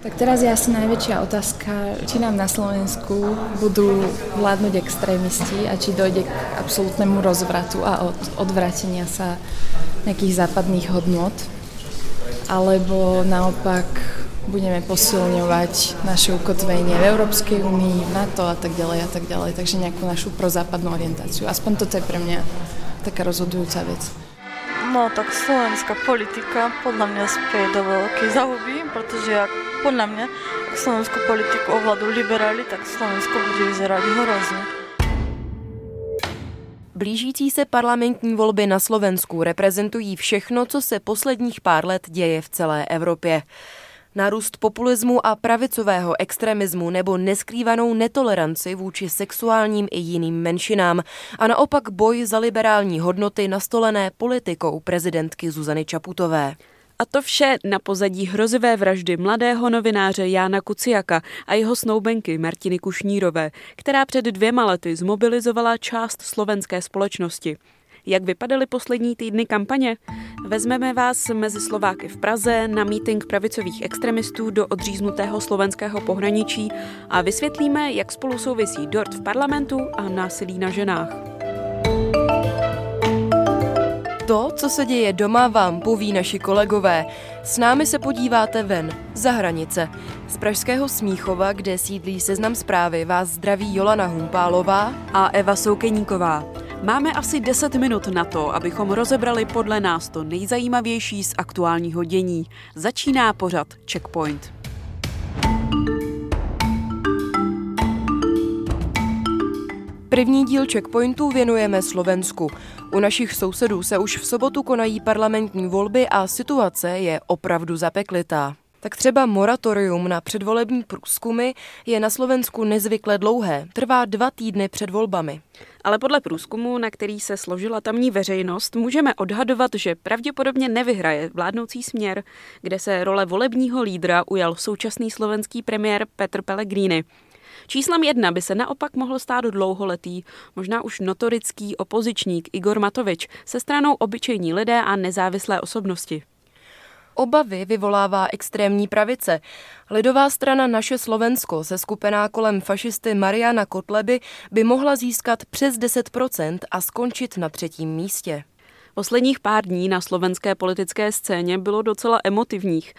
Tak teraz je asi najväčšia otázka, či nám na Slovensku budú vládnuť extrémisti a či dojde k absolútnemu rozvratu a od, odvratenia sa nejakých západných hodnot, alebo naopak budeme posilňovať naše ukotvenie v Európskej únii, v NATO a tak ďalej a tak ďalej, takže nejakú našu prozápadnú orientáciu. Aspoň toto je pre mňa taká rozhodujúca vec. No tak slovenská politika podľa mňa spie do veľkej zahuby, pretože ak podľa mňa, ak slovenskú politiku ovládnu liberáli, tak Slovensko bude vyzerať hrozně. Blížící se parlamentní volby na Slovensku reprezentují všechno, co se posledních pár let děje v celé Evropě. Nárůst populismu a pravicového extremismu nebo neskrývanou netoleranci vůči sexuálním i jiným menšinám a naopak boj za liberální hodnoty nastolené politikou prezidentky Zuzany Čaputové. A to vše na pozadí hrozivé vraždy mladého novináře Jána Kuciaka a jeho snoubenky Martiny Kušnírové, která před dvěma lety zmobilizovala část slovenské společnosti. Jak vypadaly poslední týdny kampaně? Vezmeme vás mezi Slováky v Praze na mítink pravicových extremistů do odříznutého slovenského pohraničí a vysvětlíme, jak spolu souvisí dort v parlamentu a násilí na ženách. To, co se děje doma, vám poví naši kolegové. S námi se podíváte ven, za hranice. Z Pražského Smíchova, kde sídlí seznam zprávy, vás zdraví Jolana Humpálová a Eva Soukeníková. Máme asi 10 minut na to, abychom rozebrali podle nás to nejzajímavější z aktuálního dění. Začíná pořad Checkpoint. První díl Checkpointu věnujeme Slovensku. U našich sousedů se už v sobotu konají parlamentní volby a situace je opravdu zapeklitá. Tak třeba moratorium na předvolební průzkumy je na Slovensku nezvykle dlouhé, trvá dva týdny před volbami. Ale podle průzkumu, na který se složila tamní veřejnost, můžeme odhadovat, že pravděpodobně nevyhraje vládnoucí směr, kde se role volebního lídra ujal současný slovenský premiér Petr Pellegrini. Číslem jedna by se naopak mohl stát dlouholetý, možná už notorický opozičník Igor Matovič se stranou obyčejní lidé a nezávislé osobnosti. Obavy vyvolává extrémní pravice. Lidová strana Naše Slovensko, se skupená kolem fašisty Mariana Kotleby, by mohla získat přes 10% a skončit na třetím místě. Posledních pár dní na slovenské politické scéně bylo docela emotivních.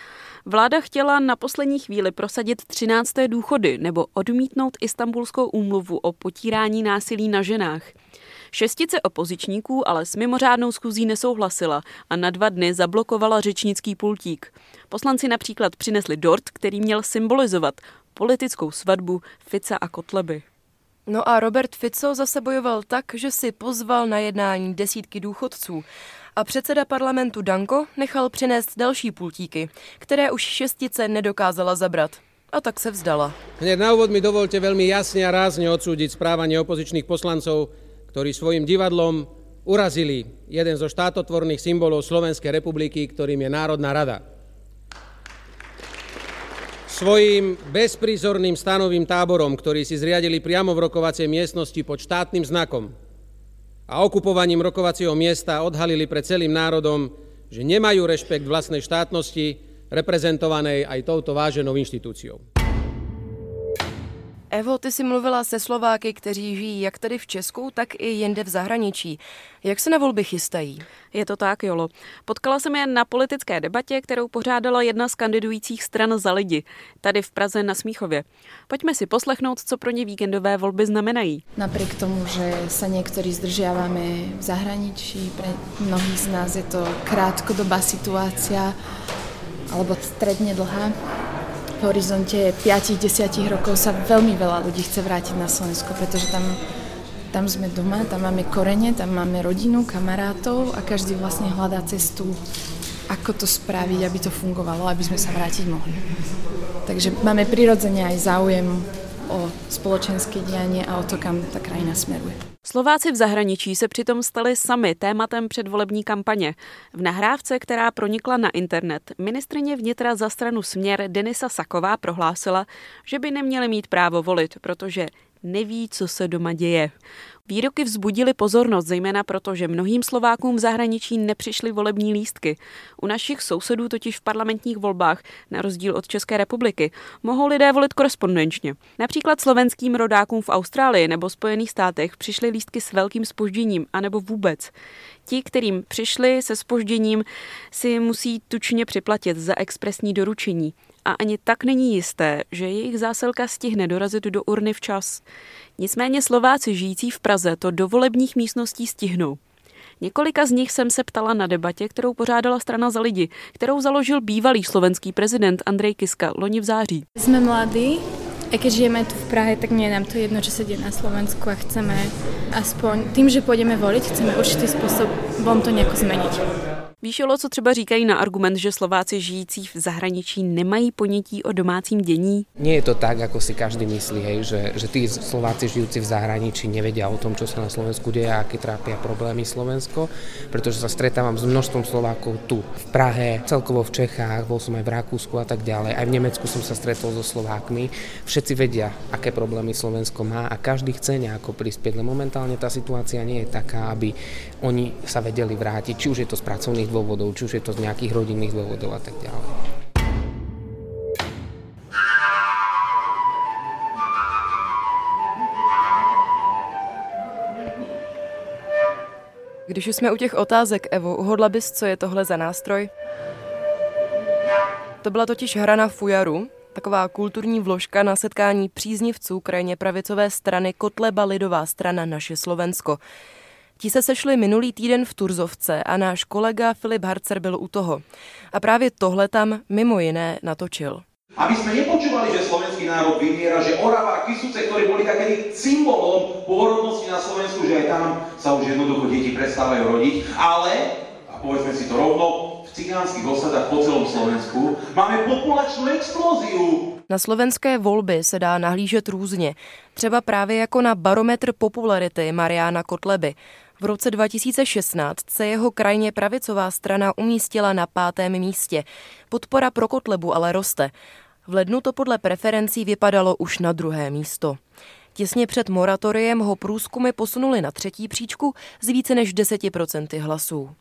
Vláda chtěla na poslední chvíli prosadit 13. důchody nebo odmítnout istambulskou úmluvu o potírání násilí na ženách. Šestice opozičníků ale s mimořádnou schůzí nesouhlasila a na dva dny zablokovala řečnický pultík. Poslanci například přinesli dort, který měl symbolizovat politickou svatbu Fica a Kotleby. No a Robert Fico zase bojoval tak, že si pozval na jednání desítky důchodců. A předseda parlamentu Danko nechal přinést další pultíky, které už šestice nedokázala zabrat. A tak se vzdala. Hned na úvod mi dovolte veľmi jasne a rázne odsúdiť správanie opozičných poslancov, ktorí svojim divadlom urazili jeden zo štátotvorných symbolov Slovenskej republiky, ktorým je Národná rada. Svojím bezprízorným stanovým táborom, ktorý si zriadili priamo v rokovacej miestnosti pod štátnym znakom a okupovaním rokovacieho miesta odhalili pred celým národom, že nemajú rešpekt vlastnej štátnosti, reprezentovanej aj touto váženou inštitúciou. Evo, ty jsi mluvila se Slováky, kteří žijí jak tady v Česku, tak i jinde v zahraničí. Jak se na volby chystají? Je to tak, Jolo. Potkala jsem je na politické debatě, kterou pořádala jedna z kandidujících stran za lidi, tady v Praze na Smíchově. Pojďme si poslechnout, co pro ně víkendové volby znamenají. Napriek tomu, že se někteří zdržiaváme v zahraničí, pre mnohých z nás je to krátkodobá situácia alebo stredne dlhá, v horizonte 5-10 rokov sa veľmi veľa ľudí chce vrátiť na Slovensko, pretože tam, tam sme doma, tam máme korene, tam máme rodinu, kamarátov a každý vlastne hľadá cestu, ako to spraviť, aby to fungovalo, aby sme sa vrátiť mohli. Takže máme prirodzene aj záujem o spoločenské dianie a o to, kam ta krajina smeruje. Slováci v zahraničí se přitom stali sami tématem předvolební kampaně. V nahrávce, která pronikla na internet, ministrině vnitra za stranu Směr Denisa Saková prohlásila, že by neměli mít právo volit, protože neví, co se doma děje. Výroky vzbudily pozornost, zejména proto, že mnohým Slovákům v zahraničí nepřišly volební lístky. U našich sousedů totiž v parlamentních volbách, na rozdíl od České republiky, mohou lidé volit korespondenčně. Například slovenským rodákům v Austrálii nebo Spojených státech přišly lístky s velkým spožděním, anebo vůbec. Ti, kterým přišli se spožděním, si musí tučně připlatit za expresní doručení a ani tak není jisté, že jejich zásilka stihne dorazit do urny včas. Nicméně Slováci žijící v Praze to do volebních místností stihnou. Několika z nich jsem se ptala na debatě, kterou pořádala strana za lidi, kterou založil bývalý slovenský prezident Andrej Kiska loni v září. Jsme mladí, a keď žijeme tu v Prahe, tak nie je nám to jedno, čo sa deje na Slovensku a chceme aspoň tým, že pôjdeme voliť, chceme určitý spôsobom to nejako zmeniť. Víš, co třeba říkají na argument, že Slováci žijící v zahraničí nemají ponětí o domácím dění? Nie je to tak, ako si každý myslí, hej, že, že tí Slováci žijúci v zahraničí nevedia o tom, čo sa na Slovensku deje a aké trápia problémy Slovensko, pretože sa stretávam s množstvom Slovákov tu v Prahe, celkovo v Čechách, bol som aj v Rakúsku a tak ďalej. Aj v Nemecku som sa stretol so Slovákmi. Všetci vedia, aké problémy Slovensko má a každý chce nejako prispieť, ale momentálne tá situácia nie je taká, aby oni sa vedeli vrátiť, či už je to z pracovných dôvodov, či už je to z nejakých rodinných dôvodov a tak ďalej. Když už jsme u těch otázek, Evo, uhodla bys, co je tohle za nástroj? To byla totiž hra na fujaru, taková kulturní vložka na setkání příznivců krajně pravicové strany Kotleba Lidová strana Naše Slovensko. Ti se sešli minulý týden v Turzovce a náš kolega Filip Harcer byl u toho. A právě tohle tam mimo jiné natočil. Aby sme nepočúvali, že slovenský národ vymiera, že Orava a Kisuce, ktorí boli takedy symbolom pôrodnosti na Slovensku, že aj tam sa už jednoducho deti prestávajú rodiť, ale, a povedzme si to rovno, v cigánskych osadách po celom Slovensku máme populačnú explóziu. Na slovenské volby se dá nahlížet různě, třeba právě jako na barometr popularity Mariana Kotleby. V roce 2016 se jeho krajně pravicová strana umístila na pátém místě. Podpora pro Kotlebu ale roste. V lednu to podle preferencí vypadalo už na druhé místo. Těsně před moratoriem ho průzkumy posunuli na třetí příčku z více než 10% hlasů.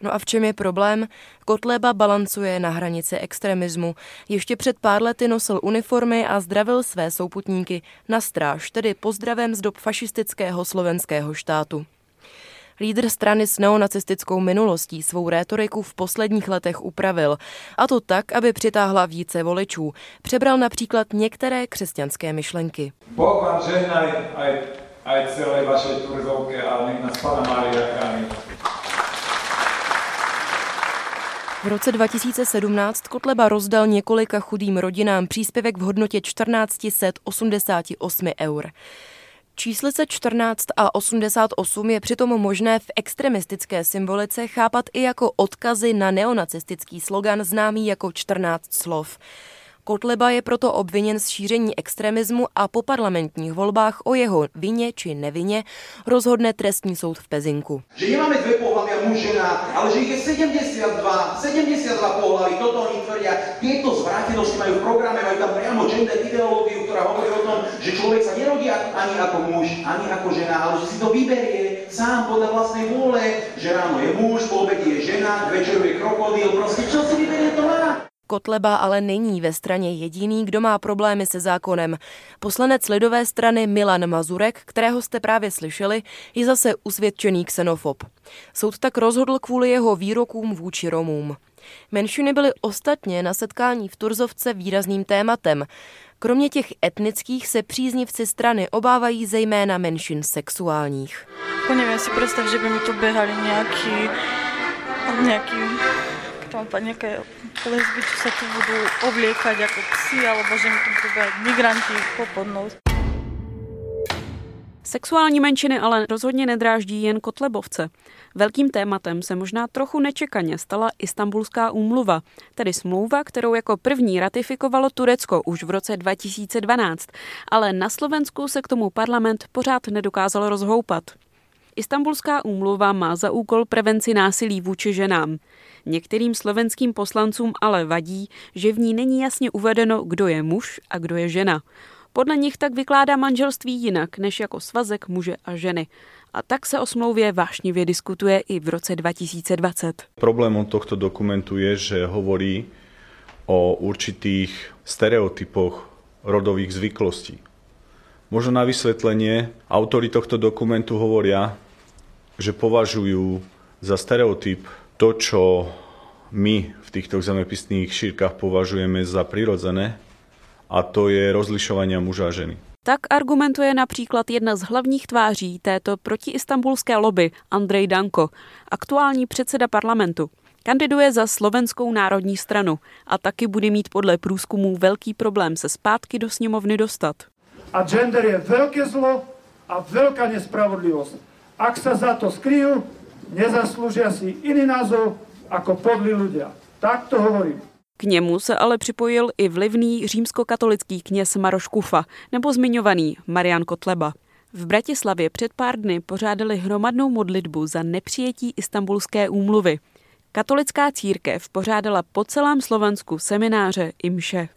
No a v čem je problém? Kotleba balancuje na hranici extremismu. Ještě před pár lety nosil uniformy a zdravil své souputníky na stráž, tedy pozdravem z dob fašistického slovenského štátu. Lídr strany s neonacistickou minulostí svou rétoriku v posledních letech upravil. A to tak, aby přitáhla více voličů. Přebral například některé křesťanské myšlenky. Boh vám žehnaj aj, aj celé vašej turzovke a nech nás Pana Mária chráni. V roce 2017 Kotleba rozdal několika chudým rodinám příspěvek v hodnotě 1488 eur. Číslice 14 a 88 je přitom možné v extremistické symbolice chápat i jako odkazy na neonacistický slogan známý jako 14 slov. Kotleba je proto obviněn z šíření extremismu a po parlamentních volbách o jeho vině či nevině rozhodne trestní soud v Pezinku. Že nemáme dve pohľavia muž žena, ale že ich je 72, 72 pohlaví, toto oni tvrdia. Tieto zvrátenosti majú v programe, majú tam priamo gender ideológiu, ktorá hovorí o tom, že človek sa nerodí ani ako muž, ani ako žena, ale že si to vyberie sám podľa vlastnej vôle, že ráno je muž, po obede je žena, k večeru je krokodýl, proste čo si vyberie, to má. Kotleba ale není ve straně jediný, kdo má problémy se zákonem. Poslanec lidové strany Milan Mazurek, kterého jste právě slyšeli, je zase usvědčený xenofob. Soud tak rozhodl kvůli jeho výrokům vůči Romům. Menšiny byly ostatně na setkání v Turzovce výrazným tématem. Kromě těch etnických se příznivci strany obávají zejména menšin sexuálních. Nevím si představ, že by mi tu běhali nějaký, nějaký tam nejaké lesby, čo sa tu budú obliekať ako psi, alebo že mi tu budú migranti popod nos. Sexuální menšiny ale rozhodně nedráždí jen kotlebovce. Velkým tématem se možná trochu nečekaně stala Istanbulská úmluva, tedy smlouva, kterou jako první ratifikovalo Turecko už v roce 2012, ale na Slovensku se k tomu parlament pořád nedokázal rozhoupat. Istanbulská úmluva má za úkol prevenci násilí vůči ženám. Některým slovenským poslancům ale vadí, že v ní není jasně uvedeno, kdo je muž a kdo je žena. Podle nich tak vykládá manželství jinak než jako svazek muže a ženy. A tak se o smlouvě vášnivě diskutuje i v roce 2020. Problémom tohto dokumentu je, že hovorí o určitých stereotypoch rodových zvyklostí. Možno na vysvetlenie, autory tohto dokumentu hovoria, že považujú za stereotyp to, čo my v týchto zemepisných šírkach považujeme za prirodzené, a to je rozlišování muža a ženy. Tak argumentuje například jedna z hlavních tváří této protiistambulské lobby, Andrej Danko, aktuální předseda parlamentu. Kandiduje za slovenskou národní stranu a taky bude mít podle průzkumů velký problém se zpátky do sněmovny dostat. A gender je velké zlo a velká nespravodlivost. Ak se za to skryjú, nezaslouží si jiný názov jako podlí ľudia. Tak to hovorím. K němu se ale připojil i vlivný římskokatolický kněz Maroš Kufa nebo zmiňovaný Marian Kotleba. V Bratislavě před pár dny pořádali hromadnou modlitbu za nepřijetí istambulské úmluvy. Katolická církev pořádala po celém Slovensku semináře i mše.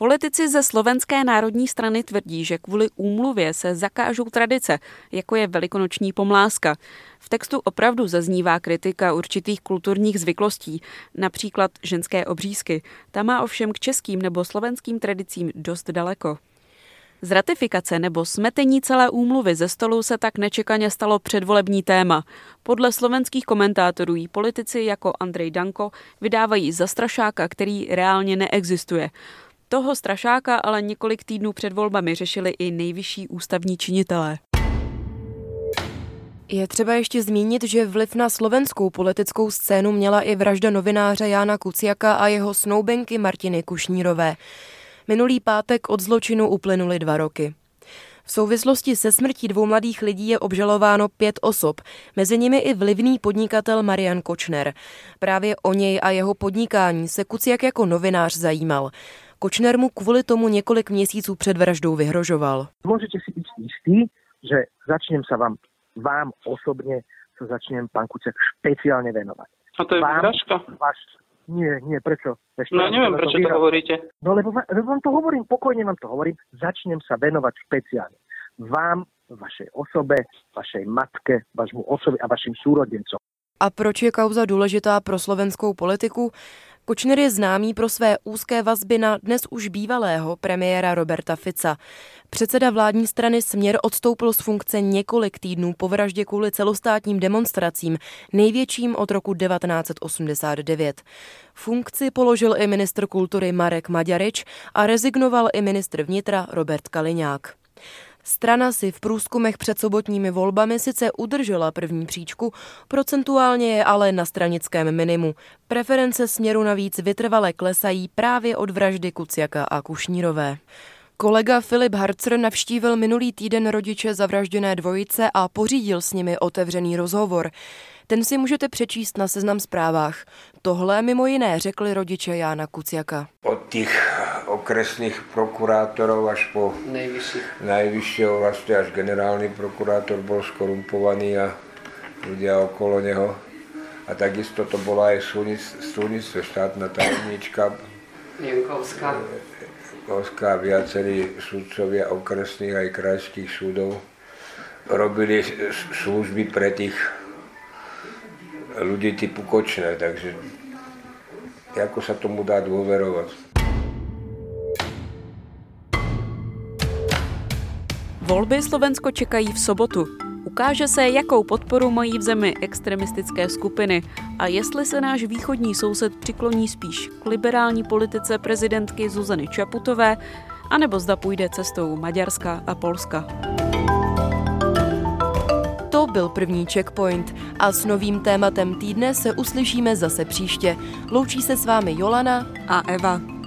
Politici ze Slovenské národní strany tvrdí, že kvůli úmluvě se zakážou tradice, jako je velikonoční pomláska. V textu opravdu zaznívá kritika určitých kulturních zvyklostí, například ženské obřízky. Ta má ovšem k českým nebo slovenským tradicím dost daleko. Z ratifikace nebo smetení celé úmluvy ze stolu se tak nečekaně stalo předvolební téma. Podle slovenských komentátorů jí politici jako Andrej Danko vydávají za strašáka, který reálně neexistuje. Toho strašáka ale několik týdnů před volbami řešili i nejvyšší ústavní činitelé. Je třeba ještě zmínit, že vliv na slovenskou politickou scénu měla i vražda novináře Jána Kuciaka a jeho snoubenky Martiny Kušnírové. Minulý pátek od zločinu uplynuly dva roky. V souvislosti se smrtí dvou mladých lidí je obžalováno pět osob, mezi nimi i vlivný podnikatel Marian Kočner. Právě o něj a jeho podnikání se Kuciak jako novinář zajímal. Kočner mu kvůli tomu několik měsíců před vraždou vyhrožoval. Můžete si být jistý, že začnem se vám, vám osobně se začnem pán Kuciak speciálně věnovat. A to je vražka? Váš, nie, nie, prečo? Ešte no neviem, prečo to, to hovoríte. No lebo, lebo vám to hovorím, pokojne vám to hovorím, začnem sa venovať špeciálne. Vám, vašej osobe, vašej matke, vašmu osobi a vašim súrodencom. A proč je kauza důležitá pro slovenskou politiku? Kočner je známý pro své úzké vazby na dnes už bývalého premiéra Roberta Fica. Předseda vládní strany Směr odstoupil z funkce několik týdnů po vraždě kvůli celostátním demonstracím, největším od roku 1989. Funkci položil i ministr kultury Marek Maďarič a rezignoval i ministr vnitra Robert Kaliňák. Strana si v průzkumech před sobotními volbami sice udržela první příčku, procentuálně je ale na stranickém minimu. Preference směru navíc vytrvale klesají právě od vraždy Kuciaka a Kušnírové. Kolega Filip Harcer navštívil minulý týden rodiče zavražděné dvojice a pořídil s nimi otevřený rozhovor. Ten si můžete přečíst na seznam zprávách. Tohle mimo jiné řekli rodiče Jána Kuciaka. Od těch okresných prokurátorů až po Nejvyšší. najvyššieho, vlastně až generální prokurátor byl skorumpovaný a lidé okolo něho. A takisto to byla i súdnictve štátna tajemníčka. Jankovská. Jankovská, viacerí sudcovia okresných a krajských súdov robili služby pre tých ľudí typu Kočner, takže jako sa tomu dá dôverovať. Volby Slovensko čekají v sobotu. Ukáže se, jakou podporu mají v zemi extremistické skupiny a jestli se náš východní soused přikloní spíš k liberální politice prezidentky Zuzany Čaputové, anebo zda půjde cestou Maďarska a Polska. Byl první checkpoint a s novým tématem týdne se uslyšíme zase příště. Loučí se s vámi Jolana a Eva.